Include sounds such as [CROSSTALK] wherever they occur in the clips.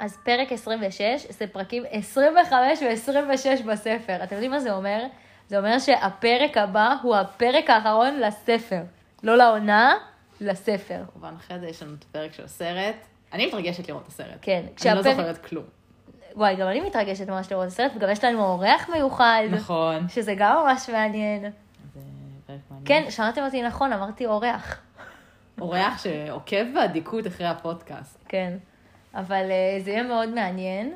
אז פרק 26, זה פרקים 25 ו-26 בספר. אתם יודעים מה זה אומר? זה אומר שהפרק הבא הוא הפרק האחרון לספר. לא לעונה, לספר. כמובן, אחרי זה יש לנו את הפרק של הסרט. אני מתרגשת לראות את הסרט. כן, אני לא כשהפרק- זוכרת כלום. וואי, גם אני מתרגשת ממש לראות את הסרט, וגם יש לנו אורח מיוחד, נכון. שזה גם ממש מעניין. זה פרק מעניין. כן, שמעתם אותי נכון, אמרתי אורח. אורח שעוקב באדיקות אחרי הפודקאסט. כן. אבל אה, זה יהיה מאוד מעניין.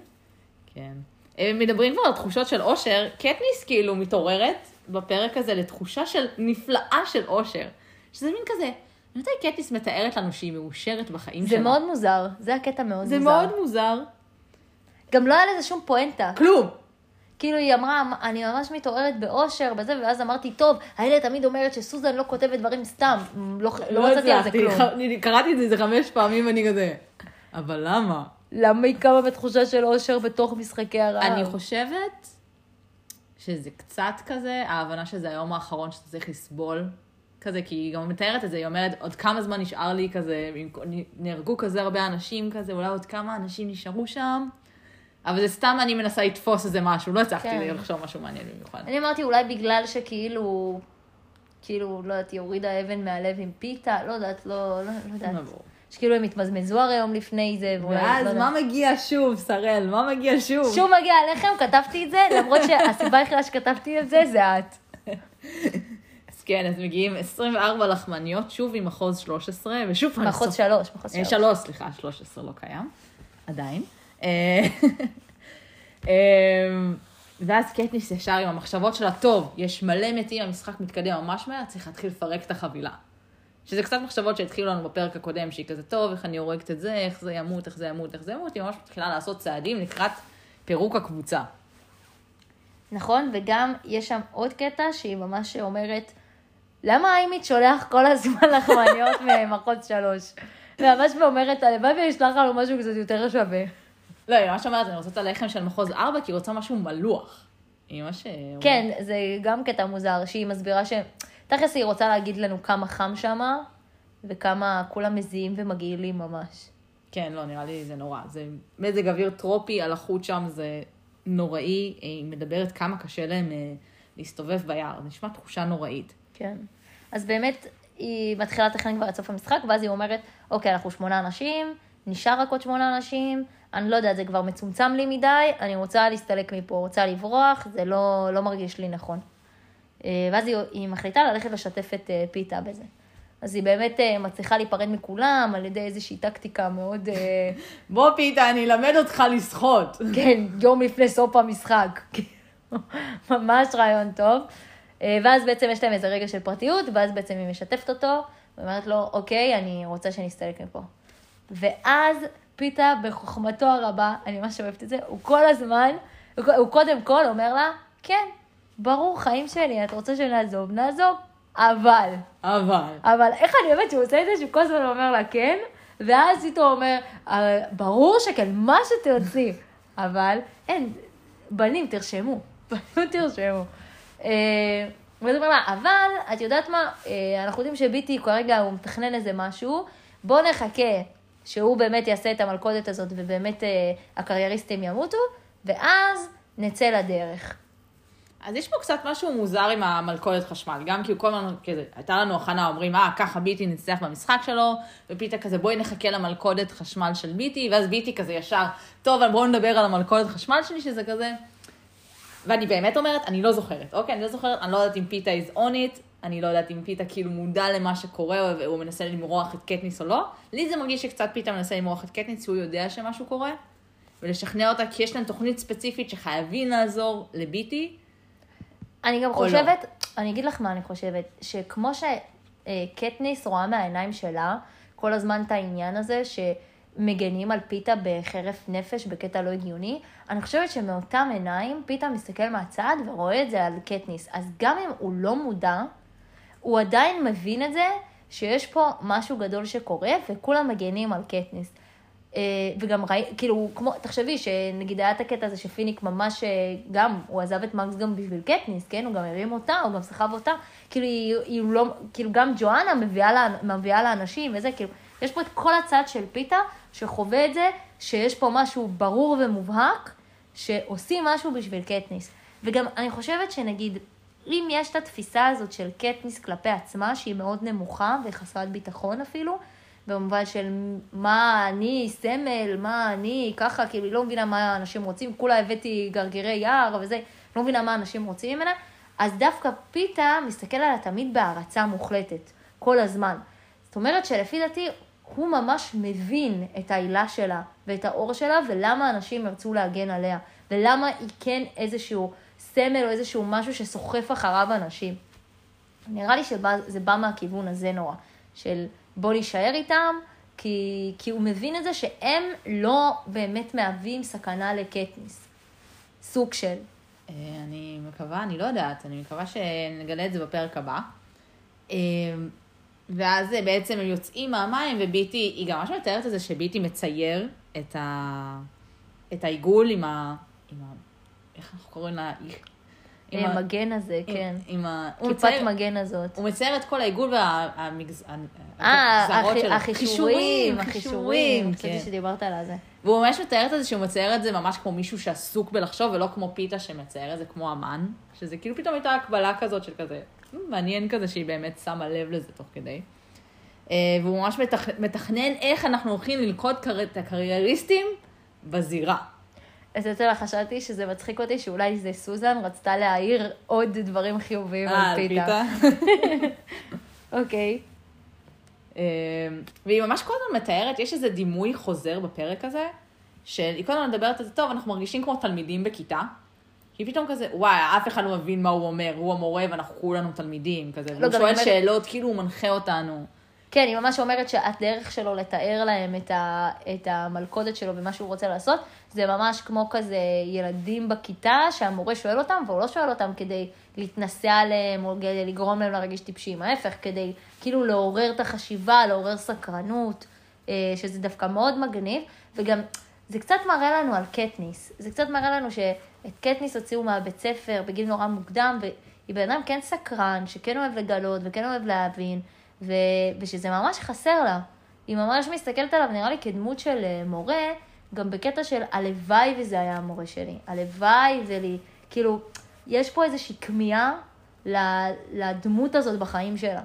כן. אה, מדברים כבר על תחושות של אושר, קטניס כאילו מתעוררת בפרק הזה לתחושה של נפלאה של אושר. שזה מין כזה, מתי קטניס מתארת לנו שהיא מאושרת בחיים זה שלה? מאוד מוזר, זה הקטע מאוד זה מוזר. מאוד מוזר. גם לא היה לזה שום פואנטה. כלום. כאילו היא אמרה, אני ממש מתעוררת באושר, בזה, ואז אמרתי, טוב, האלה תמיד אומרת שסוזן לא כותבת דברים סתם, לא, לא מצאתי על זה כלום. [LAUGHS] אני קראתי את זה איזה חמש פעמים ואני כזה, אבל למה? למה היא קמה בתחושה של אושר בתוך משחקי הרעב? אני חושבת שזה קצת כזה, ההבנה שזה היום האחרון שאתה צריך לסבול. כזה, כי היא גם מתארת את זה, היא אומרת, עוד כמה זמן נשאר לי כזה, נהרגו כזה הרבה אנשים כזה, אולי עוד כמה אנשים נשארו שם. אבל זה סתם אני מנסה לתפוס איזה משהו, לא הצלחתי כן. לחשוב משהו מעניין במיוחד. אני אמרתי, אולי בגלל שכאילו, כאילו, לא יודעת, היא הורידה אבן מהלב עם פיתה, לא יודעת, לא, לא, לא יודעת. שכאילו הם התמזמזו הרי יום לפני זה, ואז לא מה. מגיע שוב, שראל? מה מגיע שוב? שוב מגיע עליכם, כתבתי את זה, למרות שהסיבה היחידה שכתבתי את זה, זה את. אז כן, אז מגיעים 24 לחמניות, שוב עם מחוז 13, ושוב. מחוז סוף- שלוש, מחוז אה, שלוש. שלוש, סליחה, 13 לא קיים, עדיין. אה, [LAUGHS] אה, ואז קטניס ישר עם המחשבות שלה, טוב, יש מלא מתים, המשחק מתקדם ממש מהר, צריך להתחיל לפרק את החבילה. שזה קצת מחשבות שהתחילו לנו בפרק הקודם, שהיא כזה, טוב, איך אני הורגת את זה, איך זה ימות, איך זה ימות, איך זה ימות, היא ממש מתחילה לעשות צעדים לקראת פירוק הקבוצה. נכון, וגם יש שם עוד קטע שהיא ממש אומרת, למה איימית שולח כל הזמן לחמניות ממחוז שלוש? וממש אומרת, הלוואי וישלח לנו משהו קצת יותר שווה. לא, היא ממש אומרת, אני רוצה את הלחם של מחוז 4, כי היא רוצה משהו מלוח. היא ממש... אה, כן, זה גם קטע מוזר, שהיא מסבירה ש... תכלס היא רוצה להגיד לנו כמה חם שמה, וכמה כולם מזיעים ומגעילים ממש. כן, לא, נראה לי זה נורא. זה מזג אוויר טרופי על החוט שם, זה נוראי. היא מדברת כמה קשה להם אה, להסתובב ביער. נשמע תחושה נוראית. כן. אז באמת, היא מתחילה לתכנן כבר עד סוף המשחק, ואז היא אומרת, אוקיי, אנחנו שמונה אנשים, נשאר רק עוד שמונה אנשים, אני לא יודעת, זה כבר מצומצם לי מדי, אני רוצה להסתלק מפה, רוצה לברוח, זה לא, לא מרגיש לי נכון. אה, ואז היא, היא מחליטה ללכת לשתף את אה, פיתה בזה. אז היא באמת אה, מצליחה להיפרד מכולם על ידי איזושהי טקטיקה מאוד, [LAUGHS] בוא פיתה, אני אלמד אותך לשחות. [LAUGHS] כן, יום לפני סוף המשחק. [LAUGHS] ממש רעיון טוב. ואז בעצם יש להם איזה רגע של פרטיות, ואז בעצם היא משתפת אותו, ואומרת לו, אוקיי, אני רוצה שנסתלק מפה. ואז פיתה, בחוכמתו הרבה, אני ממש אוהבת את זה, הוא כל הזמן, הוא קודם כל אומר לה, כן, ברור, חיים שלי, את רוצה שנעזוב, נעזוב, אבל. אבל... אבל איך אני אוהבת שהוא עושה את זה, שהוא כל הזמן אומר לה כן, ואז פתאום אומר, "אה, ברור שכן, מה שתרצי. [LAUGHS] אבל אין, בנים, תרשמו, [LAUGHS] בנים תרשמו. אה, ואז הוא אומר לה, אבל, את יודעת מה, אה, אנחנו יודעים שביטי כרגע הוא מתכנן איזה משהו, בואו נחכה שהוא באמת יעשה את המלכודת הזאת, ובאמת הקרייריסטים ימותו, ואז נצא לדרך. אז יש פה קצת משהו מוזר עם המלכודת חשמל, גם כי הוא כל הזמן, כזה, הייתה לנו הכנה, אומרים, אה, ככה ביטי ניצח במשחק שלו, ופיתה כזה, בואי נחכה למלכודת חשמל של ביטי, ואז ביטי כזה ישר, טוב, בואו נדבר על המלכודת חשמל שלי, שזה כזה... ואני באמת אומרת, אני לא זוכרת, אוקיי? אני לא זוכרת, אני לא יודעת אם פיתה is on it, אני לא יודעת אם פיתה כאילו מודע למה שקורה, והוא מנסה למרוח את קטניס או לא. לי זה מרגיש שקצת פיתה מנסה למרוח את קטניס, הוא יודע שמשהו קורה, ולשכנע אותה, כי יש להם תוכנית ספציפית שחייבים לעזור לביטי, אני גם לא. חושבת, אני אגיד לך מה אני חושבת, שכמו שקטניס רואה מהעיניים שלה כל הזמן את העניין הזה שמגנים על פיתה בחרף נפש בקטע לא הגיוני, אני חושבת שמאותם עיניים פיתה מסתכל מהצד ורואה את זה על קטניס. אז גם אם הוא לא מודע, הוא עדיין מבין את זה שיש פה משהו גדול שקורה וכולם מגנים על קטניס. אה, וגם ראי, כאילו, כמו, תחשבי שנגיד היה את הקטע הזה שפיניק ממש, אה, גם, הוא עזב את מקס גם בשביל קטניס, כן? הוא גם הרים אותה, הוא גם סחב אותה. כאילו, היא, היא לא, כאילו, גם ג'ואנה מביאה, לה, מביאה לאנשים וזה, כאילו, יש פה את כל הצד של פיתה שחווה את זה שיש פה משהו ברור ומובהק, שעושים משהו בשביל קטניס. וגם אני חושבת שנגיד, אם יש את התפיסה הזאת של קטניס כלפי עצמה, שהיא מאוד נמוכה וחסרת ביטחון אפילו, במובן של מה אני סמל, מה אני ככה, כאילו היא לא מבינה מה אנשים רוצים, כולה הבאתי גרגירי יער וזה, לא מבינה מה אנשים רוצים ממנה, אז דווקא פיתה מסתכל עליה תמיד בהערצה מוחלטת, כל הזמן. זאת אומרת שלפי דעתי, הוא ממש מבין את העילה שלה ואת האור שלה, ולמה אנשים ירצו להגן עליה, ולמה היא כן איזשהו סמל או איזשהו משהו שסוחף אחריו אנשים. נראה לי שזה בא מהכיוון הזה נורא, של בוא נישאר איתם, כי, כי הוא מבין את זה שהם לא באמת מהווים סכנה לקטניס. סוג של. אה, אני מקווה, אני לא יודעת, אני מקווה שנגלה את זה בפרק הבא. אה, ואז בעצם הם יוצאים מהמים, וביטי, היא גם ממש מתארת את זה שביטי מצייר את, ה... את העיגול עם ה... עם ה... איך אנחנו קוראים לה? עם המגן הזה, כן. עם ה... כיפת מגן הזאת. הוא מצייר את כל העיגול והגזרות אה, שלו. החישורים, החישורים, חשבתי כן. שדיברת על זה. והוא ממש מתאר את זה שהוא מצייר את זה ממש כמו מישהו שעסוק בלחשוב, ולא כמו פיתה שמצייר את זה כמו אמן. שזה כאילו פתאום הייתה הקבלה כזאת של כזה, "מ, מעניין כזה שהיא באמת שמה לב לזה תוך כדי. אה, והוא ממש מתכ... מתכנן איך אנחנו הולכים ללכוד. את הקרייריסטים בזירה. אז יותר חשבתי שזה מצחיק אותי שאולי זה סוזן רצתה להעיר עוד דברים חיוביים אה, על פיתה. [LAUGHS] אוקיי. אה, והיא ממש כל הזמן מתארת, יש איזה דימוי חוזר בפרק הזה, שהיא כל הזמן מדברת על זה, טוב, אנחנו מרגישים כמו תלמידים בכיתה. היא פתאום כזה, וואי, אף אחד לא מבין מה הוא אומר, הוא המורה ואנחנו כולנו תלמידים, כזה. והוא גם שואל היא אומרת- שאלות, כאילו הוא מנחה אותנו. כן, היא ממש אומרת שהדרך שלו לתאר להם את, ה, את המלכודת שלו ומה שהוא רוצה לעשות, זה ממש כמו כזה ילדים בכיתה שהמורה שואל אותם, והוא לא שואל אותם כדי להתנסה עליהם או כדי לגרום להם להרגיש טיפשים, ההפך, כדי כאילו לעורר את החשיבה, לעורר סקרנות, אה, שזה דווקא מאוד מגניב, וגם זה קצת מראה לנו על קטניס, זה קצת מראה לנו שאת קטניס הוציאו מהבית ספר בגיל נורא מוקדם, והיא בן אדם כן סקרן, שכן אוהב לגלות וכן אוהב להבין. ו... ושזה ממש חסר לה. היא ממש מסתכלת עליו, נראה לי, כדמות של אה, מורה, גם בקטע של הלוואי וזה היה המורה שלי. הלוואי ולי, כאילו, יש פה איזושהי כמיהה לדמות הזאת בחיים שלה.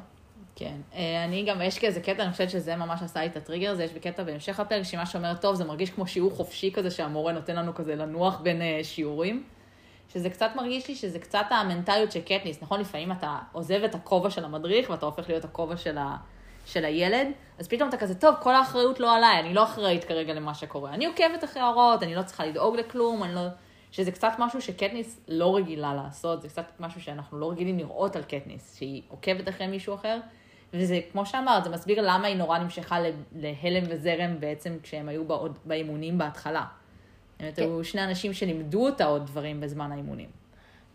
כן, אה, אני גם, יש כזה קטע, אני חושבת שזה ממש עשה לי את הטריגר הזה, יש בקטע בהמשך הפרק, שהיא ממש אומרת, טוב, זה מרגיש כמו שיעור חופשי כזה, שהמורה נותן לנו כזה לנוח בין אה, שיעורים. שזה קצת מרגיש לי שזה קצת המנטליות של קטניס, נכון? לפעמים אתה עוזב את הכובע של המדריך ואתה הופך להיות הכובע של, ה, של הילד, אז פתאום אתה כזה, טוב, כל האחריות לא עליי, אני לא אחראית כרגע למה שקורה. אני עוקבת אחרי ההוראות, אני לא צריכה לדאוג לכלום, אני לא... שזה קצת משהו שקטניס לא רגילה לעשות, זה קצת משהו שאנחנו לא רגילים לראות על קטניס, שהיא עוקבת אחרי מישהו אחר, וזה, כמו שאמרת, זה מסביר למה היא נורא נמשכה להלם וזרם בעצם כשהם היו באימונים בהתחלה. באמת, כן. היו שני אנשים שלימדו אותה עוד דברים בזמן האימונים.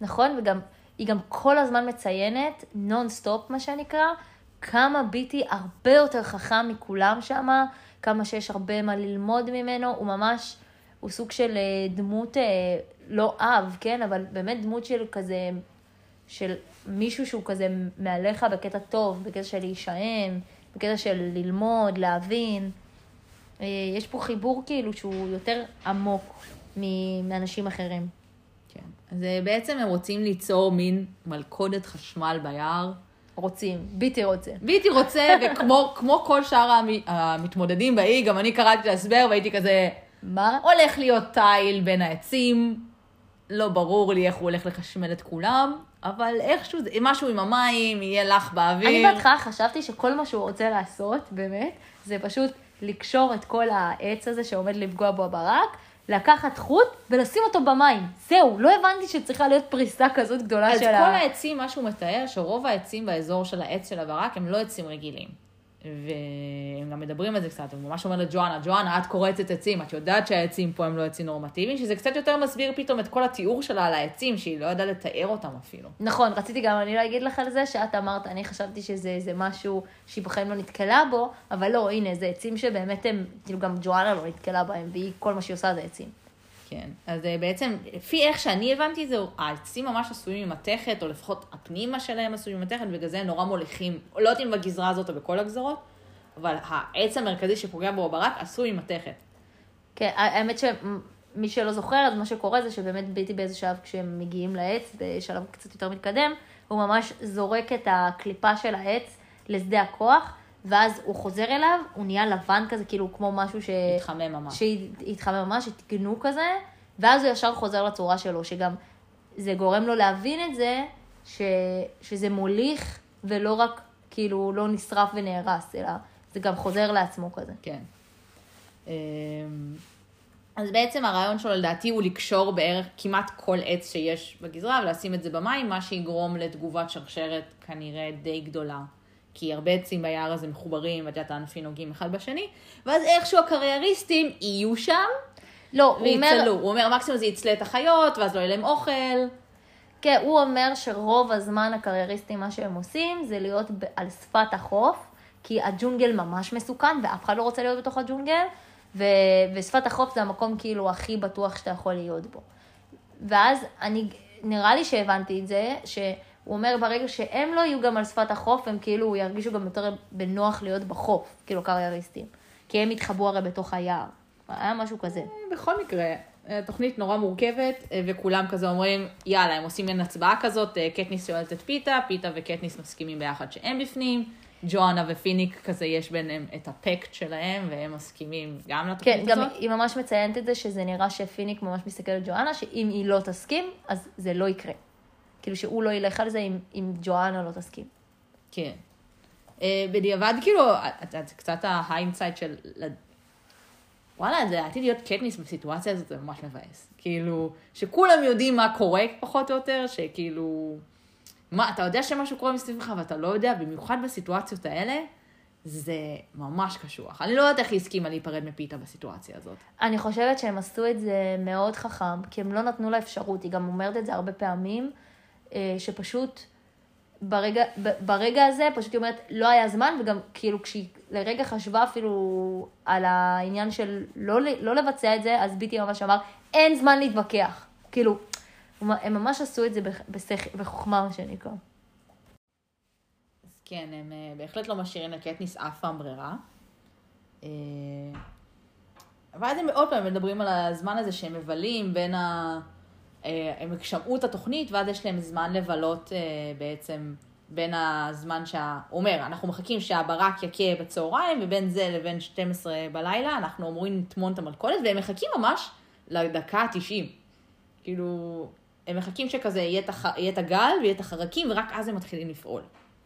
נכון? וגם, היא גם כל הזמן מציינת, נונסטופ מה שנקרא, כמה ביטי הרבה יותר חכם מכולם שם, כמה שיש הרבה מה ללמוד ממנו, הוא ממש, הוא סוג של אה, דמות, אה, לא אב, כן? אבל באמת דמות של כזה, של מישהו שהוא כזה מעליך בקטע טוב, בקטע של להישען, בקטע של ללמוד, להבין. אה, יש פה חיבור כאילו שהוא יותר עמוק מאנשים אחרים. כן. אז אה, בעצם הם רוצים ליצור מין מלכודת חשמל ביער. רוצים, ביטי רוצה. בלתי רוצה, [LAUGHS] וכמו כמו כל שאר המ- המתמודדים באי, גם אני קראתי את ההסבר והייתי כזה, מה? הולך להיות תיל בין העצים, לא ברור לי איך הוא הולך לחשמל את כולם, אבל איכשהו, משהו עם המים, יהיה לך באוויר. אני בהתחלה חשבתי שכל מה שהוא רוצה לעשות, באמת, זה פשוט לקשור את כל העץ הזה שעומד לפגוע בו הברק, לקחת חוט ולשים אותו במים. זהו, לא הבנתי שצריכה להיות פריסה כזאת גדולה אז של כל ה... העצים, מה שהוא מתאר, שרוב העצים באזור של העץ של הברק הם לא עצים רגילים. והם גם מדברים על זה קצת, הוא ממש אומר לג'ואנה, ג'ואנה, את קורצת עצים, את יודעת שהעצים פה הם לא עצים נורמטיביים, שזה קצת יותר מסביר פתאום את כל התיאור שלה על העצים, שהיא לא ידעה לתאר אותם אפילו. נכון, רציתי גם אני להגיד לך על זה, שאת אמרת, אני חשבתי שזה משהו שהיא בחיים לא נתקלה בו, אבל לא, הנה, זה עצים שבאמת הם, כאילו גם ג'ואנה לא נתקלה בהם, והיא, כל מה שהיא עושה זה עצים. כן, אז אה, בעצם, לפי איך שאני הבנתי את זה, העצים ממש עשויים ממתכת, או לפחות הפנימה שלהם עשוי ממתכת, ובגלל זה הם נורא מוליכים, לא יודעת אם בגזרה הזאת או בכל הגזרות, אבל העץ המרכזי שפוגע בו הברק עשוי ממתכת. כן, האמת שמי שלא זוכר, אז מה שקורה זה שבאמת ביטי באיזה שלב כשהם מגיעים לעץ, בשלב קצת יותר מתקדם, הוא ממש זורק את הקליפה של העץ לשדה הכוח, ואז הוא חוזר אליו, הוא נהיה לבן כזה, כאילו כמו משהו ש... התחמם ממש. שהתחמם ממש, התגנו כזה, ואז הוא ישר חוזר לצורה שלו, שגם זה גורם לו להבין את זה, ש... שזה מוליך, ולא רק כאילו לא נשרף ונהרס, אלא זה גם חוזר לעצמו כזה. כן. אמ, אז בעצם הרעיון שלו לדעתי הוא לקשור בערך כמעט כל עץ שיש בגזרה ולשים את זה במים, מה שיגרום לתגובת שרשרת כנראה די גדולה. כי הרבה עצים ביער הזה מחוברים, ואת יודעת, הענפים נוגעים אחד בשני, ואז איכשהו הקרייריסטים יהיו שם, לא, הוא אומר... הוא אומר, מקסימום זה יצלה את החיות, ואז לא יהיה להם אוכל. כן, הוא אומר שרוב הזמן הקרייריסטים, מה שהם עושים, זה להיות על שפת החוף, כי הג'ונגל ממש מסוכן, ואף אחד לא רוצה להיות בתוך הג'ונגל, ו... ושפת החוף זה המקום כאילו הכי בטוח שאתה יכול להיות בו. ואז אני, נראה לי שהבנתי את זה, שהוא אומר ברגע שהם לא יהיו גם על שפת החוף, הם כאילו ירגישו גם יותר בנוח להיות בחוף, כאילו קרייריסטים. כי הם יתחבאו הרי בתוך היער. היה משהו כזה. בכל מקרה, תוכנית נורא מורכבת, וכולם כזה אומרים, יאללה, הם עושים מין הצבעה כזאת, קטניס שואלת את פיתה, פיתה וקטניס מסכימים ביחד שהם בפנים, ג'ואנה ופיניק כזה, יש ביניהם את הפקט שלהם, והם מסכימים גם לתוכנית כן, הזאת. כן, גם היא ממש מציינת את זה, שזה נראה שפיניק ממש מסתכל על ג'ואנה, שאם היא לא תסכים, אז זה לא יקרה. כאילו שהוא לא ילך על זה אם, אם ג'ואנה לא תסכים. כן. בדיעבד, כאילו, זה קצת ה hindsight של וואלה, זה עתיד להיות קטניס בסיטואציה הזאת, זה ממש מבאס. כאילו, שכולם יודעים מה קורה, פחות או יותר, שכאילו... מה, אתה יודע שמשהו קורה מסביבך ואתה לא יודע, במיוחד בסיטואציות האלה, זה ממש קשוח. אני לא יודעת איך היא הסכימה להיפרד מפיתה בסיטואציה הזאת. אני חושבת שהם עשו את זה מאוד חכם, כי הם לא נתנו לה אפשרות, היא גם אומרת את זה הרבה פעמים, שפשוט... ברגע, ברגע הזה פשוט היא אומרת, לא היה זמן, וגם כאילו כשהיא לרגע חשבה אפילו על העניין של לא, לא לבצע את זה, אז ביטי ממש אמר, אין זמן להתווכח. כאילו, הם ממש עשו את זה בשכ... בחוכמה, מה שנקרא. אז כן, הם אה, בהחלט לא משאירים לקטניס אף פעם ברירה. אה, ואז הם עוד פעם מדברים על הזמן הזה שהם מבלים בין ה... אה, הם שמעו את התוכנית, ואז יש להם זמן לבלות בעצם בין הזמן שה... הוא אומר, אנחנו מחכים שהברק יכה בצהריים, ובין זה לבין 12 בלילה, אנחנו אמורים לטמון את המלכודת, והם מחכים ממש לדקה ה-90. כאילו, הם מחכים שכזה יהיה את, הח... יהיה את הגל ויהיה את החרקים, ורק אז הם מתחילים לפעול.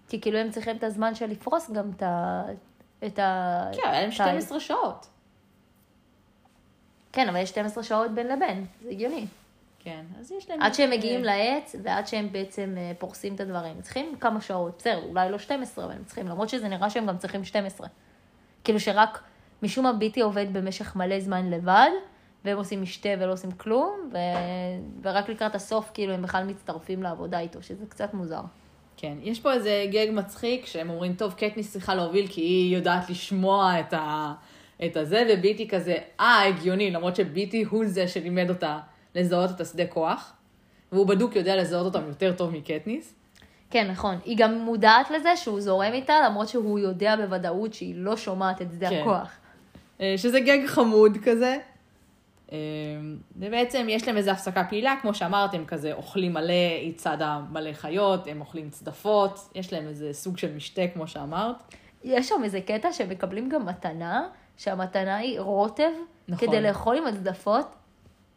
כי כאילו הם צריכים את הזמן של לפרוס גם את ה... את ה... כן, היה להם 12 שעות. כן, אבל יש 12 שעות בין לבין, זה הגיוני. כן, אז יש להם... עד שהם מגיעים לעץ, ועד שהם בעצם אה, פורסים את הדברים. צריכים כמה שעות, בסדר, אולי לא 12, אבל הם צריכים, למרות שזה נראה שהם גם צריכים 12. כאילו שרק, משום מה ביטי עובד במשך מלא זמן לבד, והם עושים משתה ולא עושים כלום, ו... ורק לקראת הסוף, כאילו, הם בכלל מצטרפים לעבודה איתו, שזה קצת מוזר. כן, יש פה איזה גג מצחיק, שהם אומרים, טוב, קטניס צריכה להוביל, כי היא יודעת לשמוע את, ה... את הזה, וביטי כזה, אה, הגיוני, למרות שביטי הוא זה שלימד אותה לזהות את השדה כוח, והוא בדוק יודע לזהות אותם יותר טוב מקטניס. כן, נכון. היא גם מודעת לזה שהוא זורם איתה, למרות שהוא יודע בוודאות שהיא לא שומעת את שדה כן. הכוח. אה, שזה גג חמוד כזה. אה, ובעצם יש להם איזו הפסקה פעילה, כמו שאמרתם, כזה אוכלים מלא, היא צדה מלא חיות, הם אוכלים צדפות, יש להם איזה סוג של משתה, כמו שאמרת. יש שם איזה קטע שמקבלים גם מתנה, שהמתנה היא רוטב, נכון. כדי לאכול עם הצדפות.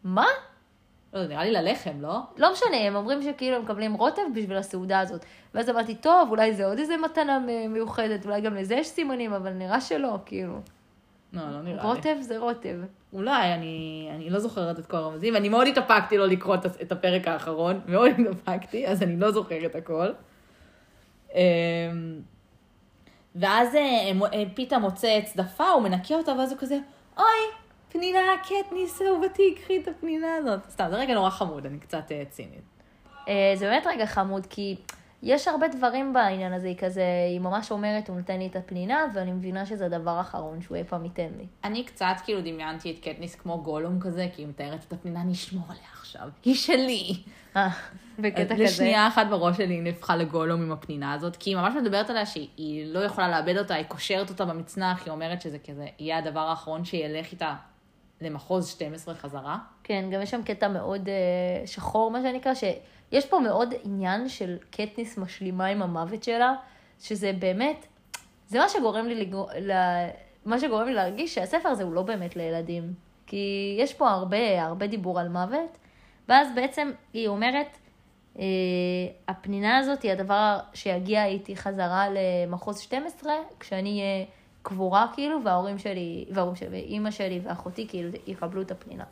מה? לא יודע, נראה לי ללחם, לא? לא משנה, הם אומרים שכאילו הם מקבלים רוטב בשביל הסעודה הזאת. ואז אמרתי, טוב, אולי זה עוד איזה מתנה מיוחדת, אולי גם לזה יש סימנים, אבל נראה שלא, כאילו. לא, לא נראה רוטב לי. רוטב זה רוטב. אולי, אני, אני לא זוכרת את כל הרמזים, ואני מאוד התאפקתי לא לקרוא את הפרק האחרון, [LAUGHS] מאוד התאפקתי, אז אני לא זוכרת הכל. אמ, ואז אה, אה, פיתה מוצא צדפה, הוא מנקה אותה, ואז הוא כזה, אוי, פנינה, קטניס אהובתי, קחי את הפנינה הזאת. סתם, זה רגע נורא חמוד, אני קצת uh, צינית. Uh, זה באמת רגע חמוד, כי יש הרבה דברים בעניין הזה, היא כזה, היא ממש אומרת, הוא נותן לי את הפנינה, ואני מבינה שזה הדבר האחרון שהוא אי פעם ייתן לי. אני קצת כאילו דמיינתי את קטניס כמו גולום כזה, כי היא מתארת את הפנינה, אני אשמור עליה עכשיו, היא שלי. אה, בקטע כזה. לשנייה אחת בראש שלי היא נהפכה לגולום עם הפנינה הזאת, כי היא ממש מדברת עליה שהיא לא יכולה לאבד אותה, היא קושרת אותה במצנח, היא אומרת שזה כזה יהיה הדבר האחרון שילך איתה למחוז 12 חזרה. כן, גם יש שם קטע מאוד uh, שחור, מה שנקרא, שיש פה מאוד עניין של קטניס משלימה עם המוות שלה, שזה באמת, זה מה שגורם לי, לגור, ל, מה שגורם לי להרגיש שהספר הזה הוא לא באמת לילדים. כי יש פה הרבה, הרבה דיבור על מוות, ואז בעצם היא אומרת, uh, הפנינה הזאת היא הדבר שיגיע איתי חזרה למחוז 12, כשאני אהיה קבורה כאילו, וההורים שלי, וההורים שלי, ואימא שלי ואחותי כאילו יקבלו את הפנינה.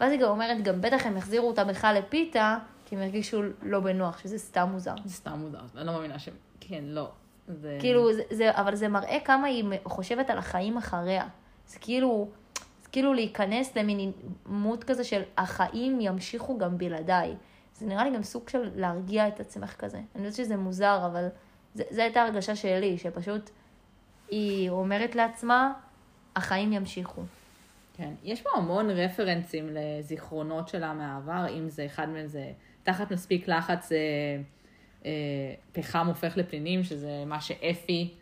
ואז היא גם אומרת, גם בטח הם יחזירו אותה בכלל לפיתה, כי הם הרגישו לא בנוח, שזה סתם מוזר. זה סתם מוזר, אני לא מאמינה ש... כן, לא. זה... כאילו, זה, זה, אבל זה מראה כמה היא חושבת על החיים אחריה. זה כאילו, זה כאילו להיכנס למין עימות כזה של החיים ימשיכו גם בלעדיי. זה נראה לי גם סוג של להרגיע את עצמך כזה. אני יודעת שזה מוזר, אבל זו הייתה הרגשה שלי, שפשוט היא אומרת לעצמה, החיים ימשיכו. כן, יש פה המון רפרנסים לזיכרונות שלה מהעבר, אם זה אחד מהם זה תחת מספיק לחץ אה, אה, פחם הופך לפנינים, שזה מה שאפי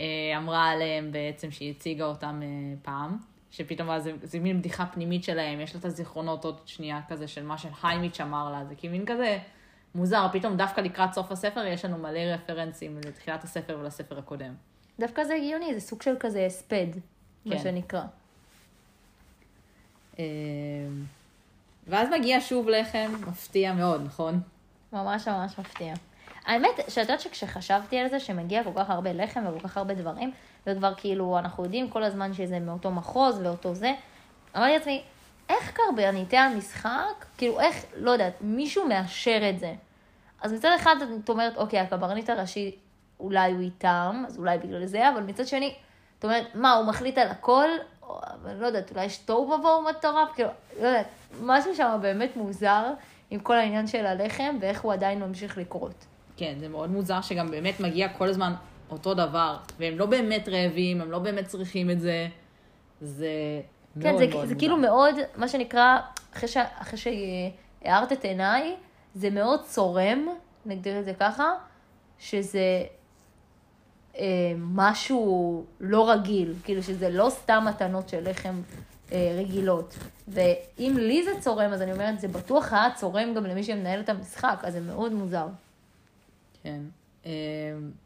אה, אמרה עליהם בעצם, שהיא הציגה אותם אה, פעם, שפתאום זה, זה מין בדיחה פנימית שלהם, יש לה את הזיכרונות עוד שנייה כזה של מה שחיימיץ' אמר לה, זה כאילו מין כזה מוזר, פתאום דווקא לקראת סוף הספר יש לנו מלא רפרנסים לתחילת הספר ולספר הקודם. דווקא זה הגיוני, זה סוג של כזה הספד, כן. מה שנקרא. אמ, ואז מגיע שוב לחם, מפתיע מאוד, נכון? ממש ממש מפתיע. האמת, שאת יודעת שכשחשבתי על זה, שמגיע כל כך הרבה לחם וכל כך הרבה דברים, וכבר כאילו, אנחנו יודעים כל הזמן שזה מאותו מחוז ואותו זה, אמרתי לעצמי, איך קרבניתי המשחק, כאילו איך, לא יודעת, מישהו מאשר את זה. אז מצד אחד את אומרת, אוקיי, הקברניט הראשי אולי הוא איתם, אז אולי בגלל זה, אבל מצד שני, זאת אומרת, מה, הוא מחליט על הכל? או, לא יודעת, אולי יש תוהו ובוהו מטורף? כאילו, לא יודעת, משהו שם באמת מוזר עם כל העניין של הלחם, ואיך הוא עדיין ממשיך לקרות. כן, זה מאוד מוזר שגם באמת מגיע כל הזמן אותו דבר, והם לא באמת רעבים, הם לא באמת צריכים את זה. זה כן, מאוד זה, מאוד זה מוזר. כאילו מאוד, מה שנקרא, אחרי, ש, אחרי שהארת את עיניי, זה מאוד צורם, נגדיר את זה ככה, שזה משהו לא רגיל, כאילו שזה לא סתם מתנות של לחם אה, רגילות. ואם לי זה צורם, אז אני אומרת, זה בטוח היה צורם גם למי שמנהל את המשחק, אז זה מאוד מוזר. כן. אה,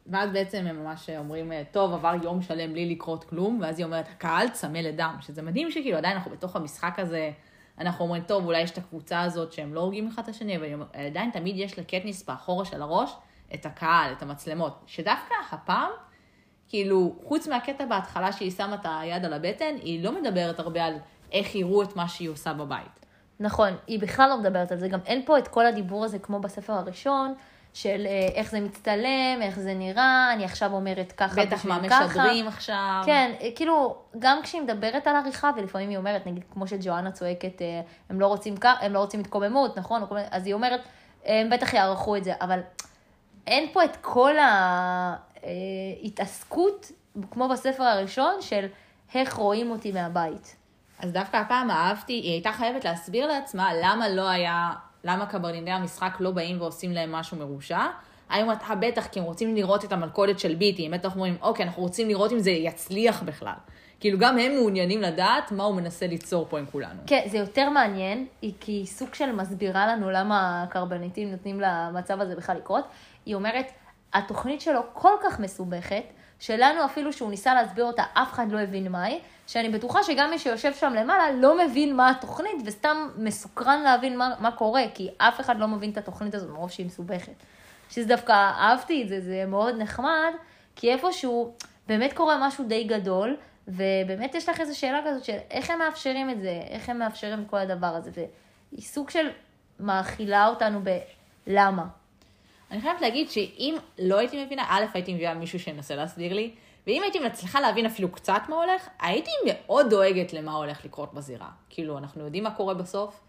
ואז בעצם הם ממש אומרים, טוב, עבר יום שלם בלי לקרות כלום, ואז היא אומרת, הקהל צמא לדם, שזה מדהים שכאילו עדיין אנחנו בתוך המשחק הזה, אנחנו אומרים, טוב, אולי יש את הקבוצה הזאת שהם לא הורגים אחד את השני, אבל עדיין תמיד יש לקטניס באחורה של הראש את הקהל, את המצלמות, שדווקא הפעם כאילו, חוץ מהקטע בהתחלה שהיא שמה את היד על הבטן, היא לא מדברת הרבה על איך יראו את מה שהיא עושה בבית. נכון, היא בכלל לא מדברת על זה, גם אין פה את כל הדיבור הזה כמו בספר הראשון, של אה, איך זה מצטלם, איך זה נראה, אני עכשיו אומרת ככה בטח מה משדרים עכשיו. כן, אה, כאילו, גם כשהיא מדברת על עריכה, ולפעמים היא אומרת, נגיד, כמו שג'ואנה צועקת, אה, הם לא רוצים, הם לא רוצים התקוממות, נכון? אז היא אומרת, הם בטח יערכו את זה, אבל אין פה את כל ה... אה, כמו בספר הראשון, של איך רואים אותי מהבית. אז דווקא הפעם אהבתי, היא הייתה חייבת להסביר לעצמה למה לא היה, למה קברניטי המשחק לא באים ועושים להם משהו מרושע. היום אתה בטח, כי הם רוצים לראות את המלכודת של ביטי, הם בטח אומרים, אוקיי, אנחנו רוצים לראות אם זה יצליח בכלל. כאילו גם הם מעוניינים לדעת מה הוא מנסה ליצור פה עם כולנו. כן, זה יותר מעניין, כי היא סוג של מסבירה לנו למה הקרבניטים נותנים למצב הזה בכלל לקרות. היא אומרת, התוכנית שלו כל כך מסובכת, שלנו אפילו שהוא ניסה להסביר אותה, אף אחד לא הבין מה היא, שאני בטוחה שגם מי שיושב שם למעלה לא מבין מה התוכנית, וסתם מסוקרן להבין מה, מה קורה, כי אף אחד לא מבין את התוכנית הזאת מרוב שהיא מסובכת. שזה דווקא, אהבתי את זה, זה מאוד נחמד, כי איפשהו באמת קורה משהו די גדול, ובאמת יש לך איזו שאלה כזאת של איך הם מאפשרים את זה, איך הם מאפשרים את כל הדבר הזה, והיא סוג של מאכילה אותנו בלמה. אני חייבת להגיד שאם לא הייתי מבינה, א', הייתי מביאה מישהו שינסה להסביר לי, ואם הייתי מצליחה להבין אפילו קצת מה הולך, הייתי מאוד דואגת למה הולך לקרות בזירה. כאילו, אנחנו יודעים מה קורה בסוף.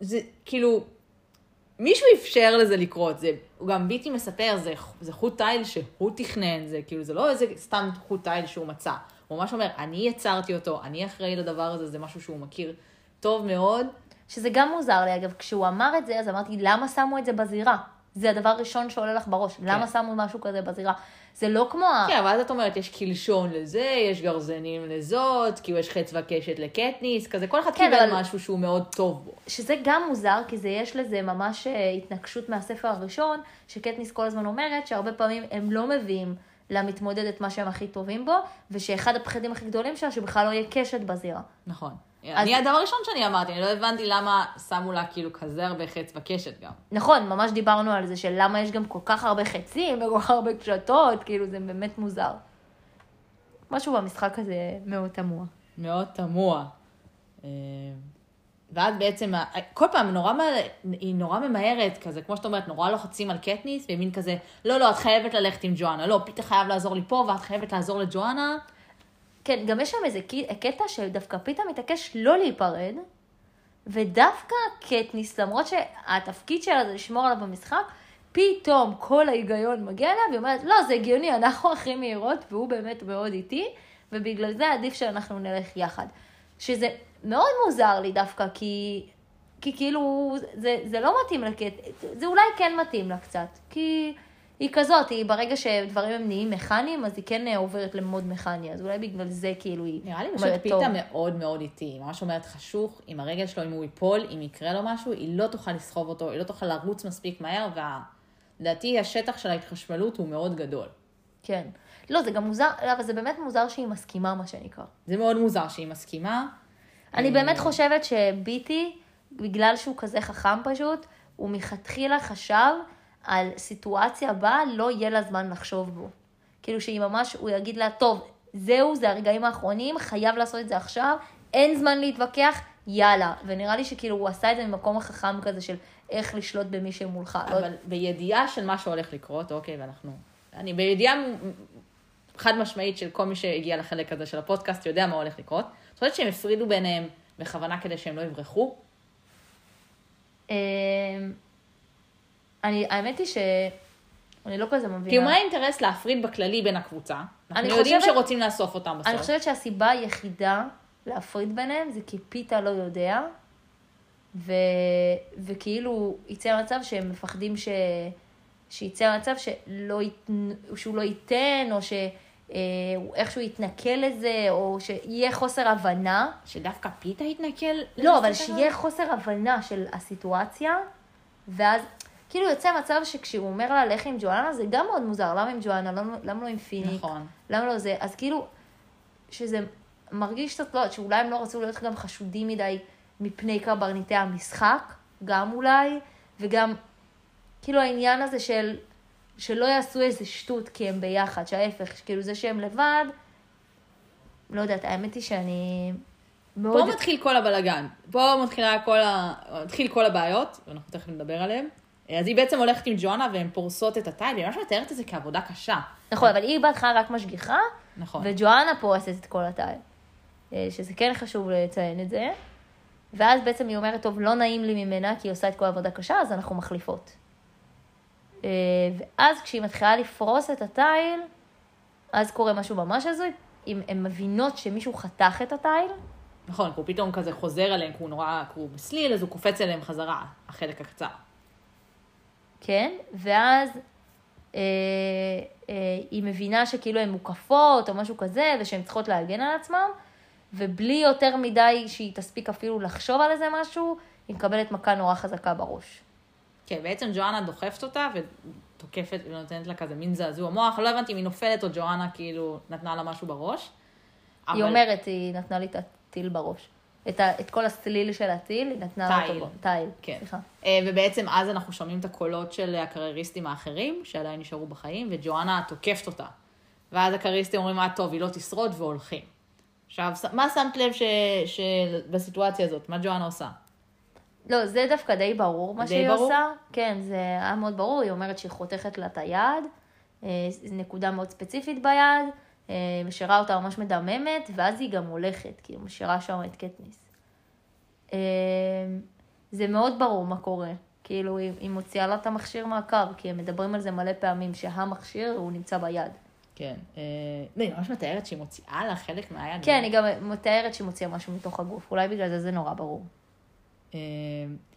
זה, כאילו, מישהו אפשר לזה לקרות, זה, הוא גם ביטי מספר, זה, זה חוט תיל שהוא תכנן, זה כאילו, זה לא איזה סתם חוט תיל שהוא מצא. הוא ממש אומר, אני יצרתי אותו, אני אחראי לדבר הזה, זה משהו שהוא מכיר טוב מאוד. שזה גם מוזר לי, אגב, כשהוא אמר את זה, אז אמרתי, למה שמו את זה בזירה? זה הדבר הראשון שעולה לך בראש. כן. למה שמו משהו כזה בזירה? זה לא כמו ה... כן, אבל אז את אומרת, יש קלשון לזה, יש גרזנים לזאת, כאילו יש חץ וקשת לקטניס, כזה, כל אחד כן, קיבל אבל- משהו שהוא מאוד טוב בו. שזה גם מוזר, כי זה יש לזה ממש אה, התנגשות מהספר הראשון, שקטניס כל הזמן אומרת שהרבה פעמים הם לא מביאים למתמודד את מה שהם הכי טובים בו, ושאחד הפחדים הכי גדולים שלה, שבכלל לא יהיה קשת בזירה. נכון. אני, הדבר הראשון שאני אמרתי, אני לא הבנתי למה שמו לה כאילו כזה הרבה חץ וקשת גם. נכון, ממש דיברנו על זה, של למה יש גם כל כך הרבה חצים וכל כך הרבה קשתות, כאילו זה באמת מוזר. משהו במשחק הזה מאוד תמוה. מאוד תמוה. אה, ואז בעצם, כל פעם נורא, מ- היא נורא ממהרת, כזה, כמו שאת אומרת, נורא לוחצים על קטניס, ומין כזה, לא, לא, את חייבת ללכת עם ג'ואנה, לא, פיתה חייב לעזור לי פה, ואת חייבת לעזור לג'ואנה. כן, גם יש שם איזה קטע שדווקא פיתה מתעקש לא להיפרד, ודווקא קטניס, למרות שהתפקיד שלה זה לשמור עליו במשחק, פתאום כל ההיגיון מגיע אליה, והיא אומרת, לא, זה הגיוני, אנחנו הכי מהירות, והוא באמת מאוד איטי, ובגלל זה עדיף שאנחנו נלך יחד. שזה מאוד מוזר לי דווקא, כי, כי כאילו, זה, זה לא מתאים לקטע, זה אולי כן מתאים לה קצת, כי היא כזאת, היא ברגע שדברים הם נהיים מכניים, אז היא כן אה, עוברת למוד מכני, אז אולי בגלל זה כאילו היא נראה לי פשוט פיתה. מאוד מאוד איטי, היא ממש אומרת חשוך, עם הרגל שלו, אם הוא ייפול, אם יקרה לו משהו, היא לא תוכל לסחוב אותו, היא לא תוכל לרוץ מספיק מהר, ולדעתי השטח של ההתחשמלות הוא מאוד גדול. כן. לא, זה גם מוזר, אבל זה באמת מוזר שהיא מסכימה, מה שנקרא. זה מאוד מוזר שהיא מסכימה. אני אה, באמת חושבת שביטי, בגלל שהוא כזה חכם פשוט, הוא מלכתחילה חשב על סיטואציה בה לא יהיה לה זמן לחשוב בו. כאילו שהיא ממש, הוא יגיד לה, טוב, זהו, זה הרגעים האחרונים, חייב לעשות את זה עכשיו, אין זמן להתווכח, יאללה. ונראה לי שכאילו הוא עשה את זה ממקום החכם כזה של איך לשלוט במי שמולך. לא אבל בידיעה של מה שהולך לקרות, אוקיי, ואנחנו... אני בידיעה חד משמעית של כל מי שהגיע לחלק הזה של הפודקאסט יודע מה הולך לקרות. את חושבת שהם הפרידו ביניהם בכוונה כדי שהם לא יברחו? אני, האמת היא שאני לא כזה מבינה. כאילו, מה האינטרס להפריד בכללי בין הקבוצה? אנחנו אני יודעים חושבת- שרוצים לאסוף אותם בסוף. אני חושבת שהסיבה היחידה להפריד ביניהם זה כי פיתה לא יודע, ו... וכאילו יצא מצב שהם מפחדים ש... שיצא מצב שלא ית... שהוא לא ייתן, או שהוא איכשהו יתנכל לזה, או שיהיה חוסר הבנה. שדווקא פיתה יתנכל? לא, אבל? שיהיה חוסר הבנה של הסיטואציה, ואז כאילו יוצא מצב שכשהוא אומר לה לך עם ג'ואנה, זה גם מאוד מוזר, למה עם ג'ואנה, למה, למה לא עם פיניק? נכון. למה לא זה? אז כאילו, שזה מרגיש קצת, לא שאולי הם לא רצו להיות גם חשודים מדי מפני קברניטי המשחק, גם אולי, וגם כאילו העניין הזה של, שלא יעשו איזה שטות כי הם ביחד, שההפך, כאילו זה שהם לבד, לא יודעת, האמת היא שאני מאוד... פה מתחיל כל הבלגן. פה מתחילה כל ה... מתחיל כל הבעיות, ואנחנו תכף נדבר עליהן. אז היא בעצם הולכת עם ג'ואנה והן פורסות את התיל, והיא ממש מתארת את זה כעבודה קשה. נכון, אבל היא בהתחלה רק משגיחה, נכון. וג'ואנה פורסת את כל התיל. אה, שזה כן חשוב לציין את זה. ואז בעצם היא אומרת, טוב, לא נעים לי ממנה, כי היא עושה את כל העבודה קשה, אז אנחנו מחליפות. אה, ואז כשהיא מתחילה לפרוס את התיל, אז קורה משהו ממש הזוי. אם הן מבינות שמישהו חתך את התיל, נכון, כי הוא פתאום כזה חוזר אליהם, כי הוא נורא, כי הוא בסליל, אז הוא קופץ אליהם חזרה, החלק הקצר. כן? ואז אה, אה, היא מבינה שכאילו הן מוקפות או משהו כזה, ושהן צריכות להגן על עצמן, ובלי יותר מדי שהיא תספיק אפילו לחשוב על איזה משהו, היא מקבלת מכה נורא חזקה בראש. כן, בעצם ג'ואנה דוחפת אותה ותוקפת ונותנת לה כזה מין זעזוע מוח. לא הבנתי אם היא נופלת או ג'ואנה כאילו נתנה לה משהו בראש. היא אומרת, היא נתנה לי את הטיל בראש. את, ה, את כל הסליל של הטיל, היא נתנה תיל. אותו בו. תיל. כן. סליחה. אה, ובעצם אז אנחנו שומעים את הקולות של הקרייריסטים האחרים, שעדיין נשארו בחיים, וג'ואנה תוקפת אותה. ואז הקרייריסטים אומרים, אה, טוב, היא לא תשרוד, והולכים. עכשיו, מה שמת לב ש... שבסיטואציה הזאת, מה ג'ואנה עושה? לא, זה דווקא די ברור מה די שהיא ברור? עושה. כן, זה היה מאוד ברור, היא אומרת שהיא חותכת לה את היד, אה, נקודה מאוד ספציפית ביד, משאירה אותה ממש מדממת, ואז היא גם הולכת, כי היא משאירה שם את קטניס. אה, זה מאוד ברור מה קורה. כאילו, היא, היא מוציאה לה את המכשיר מהקו, כי הם מדברים על זה מלא פעמים, שהמכשיר הוא נמצא ביד. כן. אה, לא, היא ממש מתארת שהיא מוציאה לה חלק מהיד. כן, היא גם מתארת שהיא מוציאה משהו מתוך הגוף, אולי בגלל זה זה נורא ברור. אה,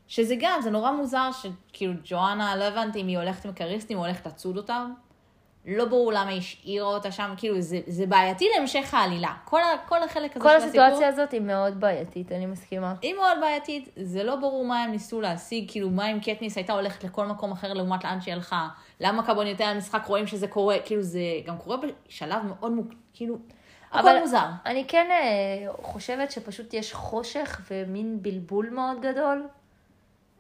שזה גם, זה נורא מוזר שכאילו ג'ואנה, לא הבנתי אם היא הולכת עם הקריסטים או הולכת לצוד אותם. לא ברור למה השאירה אותה שם, כאילו זה, זה בעייתי להמשך העלילה. כל, ה, כל החלק הזה כל של הסיפור, הסיטואציה הזאת היא מאוד בעייתית, אני מסכימה. היא מאוד בעייתית, זה לא ברור מה הם ניסו להשיג, כאילו מה אם קטניס הייתה הולכת לכל מקום אחר לעומת לאן שהיא הלכה, למה קברניטי המשחק רואים שזה קורה, כאילו זה גם קורה בשלב מאוד מוק... כאילו, הכל מוזר. אני כן אה, חושבת שפשוט יש חושך ומין בלבול מאוד גדול.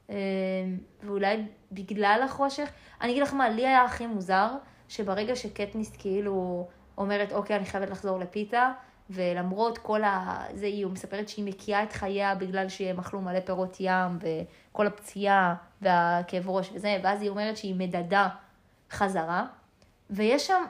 אה, ואולי בגלל החושך, אני אגיד לך מה, לי היה הכי מוזר, שברגע שקטניס כאילו אומרת, אוקיי, אני חייבת לחזור לפיתה, ולמרות כל ה... זה, היא מספרת שהיא מקיאה את חייה בגלל שהם אכלו מלא פירות ים, וכל הפציעה והכאב ראש וזה, ואז היא אומרת שהיא מדדה חזרה, ויש שם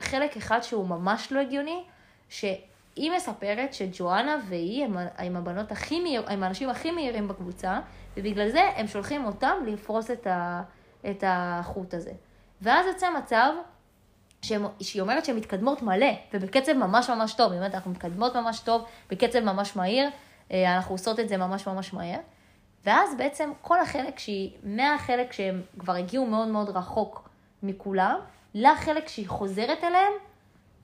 חלק אחד שהוא ממש לא הגיוני, שהיא מספרת שג'ואנה והיא הם, הם הבנות הכי מהיר, הם האנשים הכי מהירים בקבוצה, ובגלל זה הם שולחים אותם לפרוס את, ה, את החוט הזה. ואז יוצא מצב שהם, שהיא אומרת שהן מתקדמות מלא, ובקצב ממש ממש טוב, היא אומרת, אנחנו מתקדמות ממש טוב, בקצב ממש מהיר, אה, אנחנו עושות את זה ממש ממש מהר. ואז בעצם כל החלק שהיא, מהחלק שהם כבר הגיעו מאוד מאוד רחוק מכולם, לחלק שהיא חוזרת אליהם,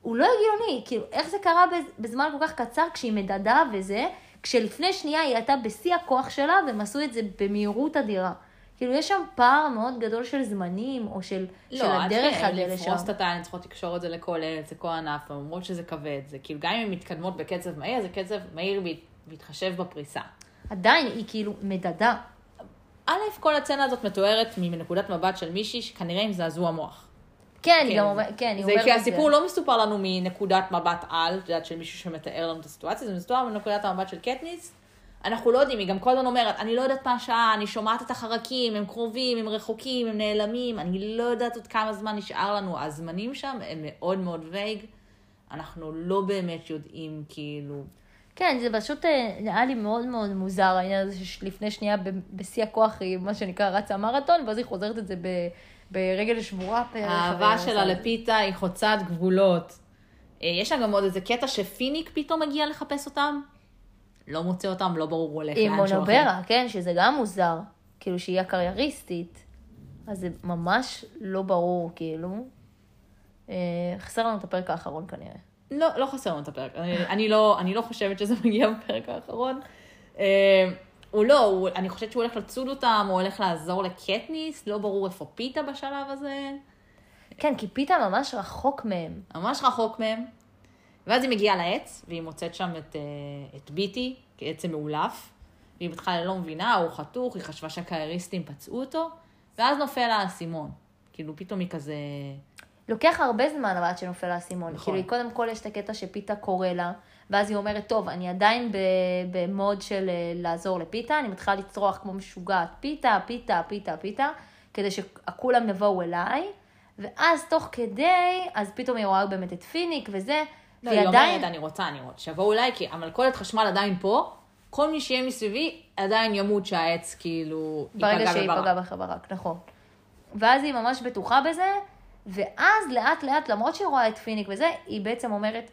הוא לא הגיוני. כאילו, איך זה קרה בזמן כל כך קצר כשהיא מדדה וזה, כשלפני שנייה היא הייתה בשיא הכוח שלה, והם עשו את זה במהירות אדירה. כאילו, יש שם פער מאוד גדול של זמנים, או של, לא, של הדרך עד לא, לשם. לפרוס את הטלנט, צריכות לקשור את זה לכל ארץ, לכל ענף, הן אומרות שזה כבד. זה כאילו, גם אם הן מתקדמות בקצב מהיר, זה קצב מהיר בהתחשב בפריסה. עדיין, היא כאילו מדדה. א', כל הצצנה הזאת מתוארת מנקודת מבט של מישהי שכנראה עם זעזוע מוח. כן, היא גם אומרת, כן, היא אומרת כי את זה. הסיפור לא מסופר לנו מנקודת מבט על, את יודעת, של מישהו שמתאר לנו את הסיטואציה, זה מסופר מנקודת המבט של קטניס. אנחנו לא יודעים, היא גם כל הזמן אומרת, אני לא יודעת מה השעה, אני שומעת את החרקים, הם קרובים, הם רחוקים, הם נעלמים, אני לא יודעת עוד כמה זמן נשאר לנו. הזמנים שם הם מאוד מאוד וייג, אנחנו לא באמת יודעים, כאילו... כן, זה פשוט אה, נראה לי מאוד מאוד מוזר, העניין הזה שלפני שנייה בשיא הכוח היא, מה שנקרא, רצה מרתון, ואז היא חוזרת את זה ב- ברגל שבורה. האהבה ועושה שלה את זה. לפיתה היא חוצת גבולות. אה, יש לה גם עוד איזה קטע שפיניק פתאום מגיע לחפש אותם. לא מוצא אותם, לא ברור הוא הולך עם לאן שהוא אחר. מונוברה, כן, שזה גם מוזר. כאילו שהיא הקרייריסטית. אז זה ממש לא ברור, כאילו. אה, חסר לנו את הפרק האחרון כנראה. לא, לא חסר לנו את הפרק. אני, אני, לא, אני לא חושבת שזה מגיע בפרק האחרון. אה, הוא לא, הוא, אני חושבת שהוא הולך לצוד אותם, הוא הולך לעזור לקטניס, לא ברור איפה פיתה בשלב הזה. כן, כי פיתה ממש רחוק מהם. ממש רחוק מהם. ואז היא מגיעה לעץ, והיא מוצאת שם את, אה, את ביטי כעצם מאולף. והיא בהתחלה לא מבינה, הוא חתוך, היא חשבה שהקרייריסטים פצעו אותו, ואז נופל לה האסימון. כאילו פתאום היא כזה... לוקח הרבה זמן אבל עד שנופל האסימון. נכון. כאילו, קודם כל יש את הקטע שפיתה קורא לה, ואז היא אומרת, טוב, אני עדיין במוד של אה, לעזור לפיתה, אני מתחילה לצרוח כמו משוגעת, פיתה, פיתה, פיתה, פיתה, כדי שכולם יבואו אליי, ואז תוך כדי, אז פתאום היא רואה באמת את פיניק וזה, לא, היא עדיין... אומרת, אני רוצה, אני רוצה, שיבואו אליי, כי המלכודת חשמל עדיין פה, כל מי שיהיה מסביבי עדיין ימות שהעץ כאילו ברגע ייפגע בברק. פגעה בברק, נכון. ואז היא ממש בטוחה בזה, ואז לאט לאט, למרות שהיא רואה את פיניק וזה, היא בעצם אומרת,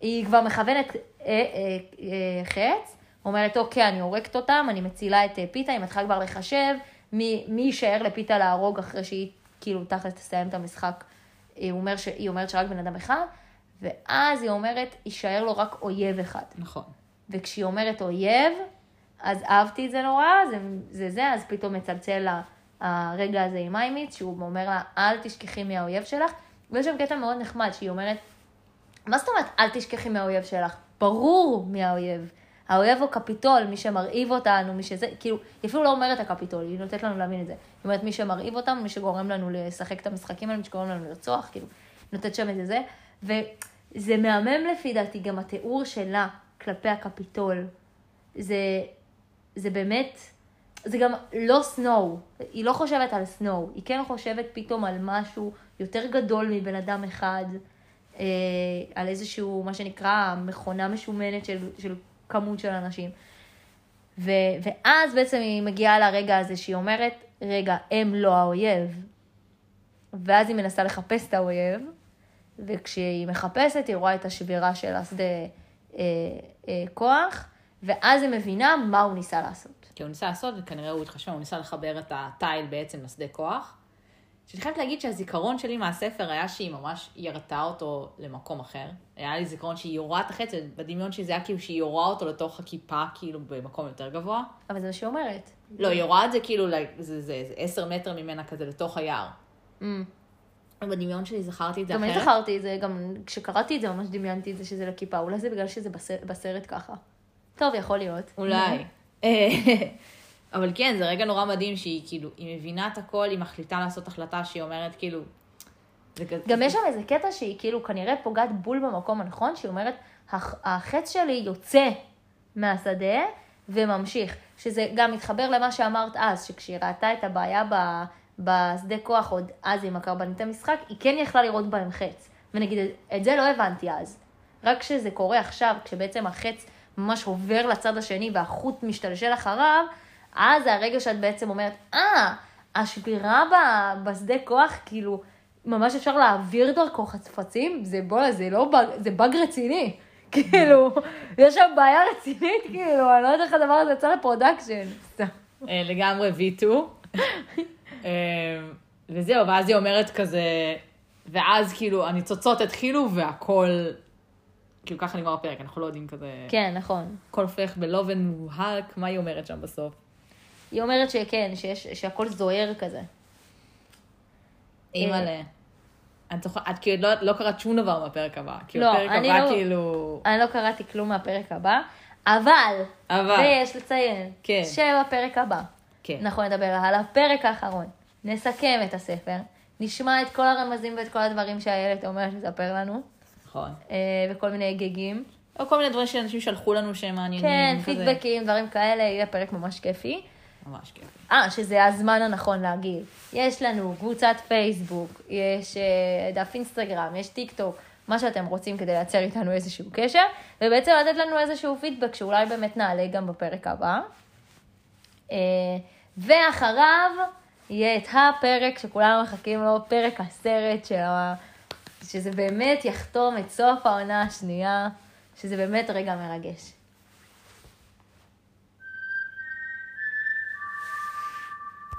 היא כבר מכוונת אה, אה, אה, חץ, אומרת, אוקיי, אני הורגת אותם, אני מצילה את אה, פיתה, היא מתחילה כבר לחשב מי, מי יישאר לפיתה להרוג אחרי שהיא כאילו תכלס תסיים את המשחק. היא, אומר ש, היא אומרת שרק בן אדם אחד, ואז היא אומרת, יישאר לו רק אויב אחד. נכון. וכשהיא אומרת אויב, אז אהבתי את זה נורא, זה זה, זה אז פתאום מצלצל לה הרגע הזה עם מיימיץ, שהוא אומר לה, אל תשכחי מהאויב שלך, ויש שם קטע מאוד נחמד, שהיא אומרת, מה זאת אומרת, אל תשכחי מהאויב שלך? ברור מי האויב. האויב הוא קפיטול, מי שמרעיב אותנו, מי שזה, כאילו, היא אפילו לא אומרת הקפיטול, היא נותנת לנו להבין את זה. היא אומרת, מי שמרעיב אותנו, מי שגורם לנו לשחק את המשחקים האלה, מי שגורם לנו לרצוח, כאילו, נותנת שם את זה. וזה מהמם לפי דעתי, גם התיאור שלה כלפי הקפיטול. זה, זה באמת, זה גם לא סנואו, היא לא חושבת על סנואו, היא כן חושבת פתאום על משהו יותר גדול מבן אדם אחד, אה, על איזשהו, מה שנקרא, מכונה משומנת של, של כמות של אנשים. ו, ואז בעצם היא מגיעה לרגע הזה שהיא אומרת, רגע, הם לא האויב. ואז היא מנסה לחפש את האויב, וכשהיא מחפשת, היא רואה את השבירה של השדה אה, אה, כוח, ואז היא מבינה מה הוא ניסה לעשות. כי הוא ניסה לעשות, וכנראה הוא התחשב, הוא ניסה לחבר את התיל בעצם לשדה כוח. שאני חייבת להגיד שהזיכרון שלי מהספר היה שהיא ממש ירתה אותו למקום אחר. היה לי זיכרון שהיא יורה את החץ, בדמיון שלי זה היה כאילו שהיא יורה אותו לתוך הכיפה, כאילו במקום יותר גבוה. אבל זה מה שהיא אומרת. לא, היא יורה את זה כאילו, זה עשר מטר ממנה כזה לתוך היער. Mm. בדמיון שלי זכרתי את זה גם אני אחרת. זכרתי את זה, גם כשקראתי את זה ממש דמיינתי את זה שזה לכיפה, אולי זה בגלל שזה בסרט, בסרט ככה. טוב, יכול להיות. אולי. אה, אבל כן, זה רגע נורא מדהים שהיא כאילו, היא מבינה את הכל, היא מחליטה לעשות החלטה שהיא אומרת כאילו... גם יש שם איזה קטע שהיא כאילו כנראה פוגעת בול במקום הנכון, שהיא אומרת, "הח- החץ שלי יוצא מהשדה וממשיך. שזה גם מתחבר למה שאמרת אז, שכשהיא ראתה את הבעיה ב, בשדה כוח, עוד אז עם הקרבנית המשחק, היא כן יכלה לראות בהם חץ. ונגיד, את זה לא הבנתי אז. רק כשזה קורה עכשיו, כשבעצם החץ ממש עובר לצד השני והחוט משתלשל אחריו, אז זה הרגע שאת בעצם אומרת, אה, השבירה ב- בשדה כוח, כאילו, ממש אפשר להעביר דרכו חפצים, זה בוא'נה, זה לא באג, זה באג רציני. [LAUGHS] כאילו, יש שם בעיה רצינית, כאילו, אני לא יודעת איך הדבר הזה יצא ל production. אה, לגמרי V2. [LAUGHS] אה, וזהו, ואז היא אומרת כזה, ואז כאילו הניצוצות התחילו והכל, כאילו ככה נגמר הפרק, אנחנו לא יודעים כזה, כן, נכון. הכל הופך בלובן מובהק, מה היא אומרת שם בסוף? היא אומרת שכן, שיש, שהכל זוהר כזה. אימא'לה. את זוכרת, את כאילו לא, לא קראת שום דבר מהפרק הבא. כאילו, לא, הפרק אני הבא לא- כאילו... אני לא קראתי כלום מהפרק הבא, אבל, אבל. ויש לציין, כן. שבפרק הבא, כן. אנחנו נדבר על הפרק האחרון, נסכם את הספר, נשמע את כל הרמזים ואת כל הדברים שאיילת אומרת לספר לנו, נכון. אה, וכל מיני גגים. או כל מיני דברים שאנשים שלחו לנו שהם מעניינים. כן. פידבקים, דברים כאלה, יהיה פרק ממש כיפי. ממש כיף. אה, שזה הזמן הנכון להגיד. יש לנו קבוצת פייסבוק, יש אה, דף אינסטגרם, יש טיק טוק, מה שאתם רוצים כדי לייצר איתנו איזשהו קשר, ובעצם לתת לנו איזשהו פידבק שאולי באמת נעלה גם בפרק הבא. אה, ואחריו יהיה את הפרק שכולנו מחכים לו, פרק הסרט של ה... שזה באמת יחתום את סוף העונה השנייה, שזה באמת רגע מרגש.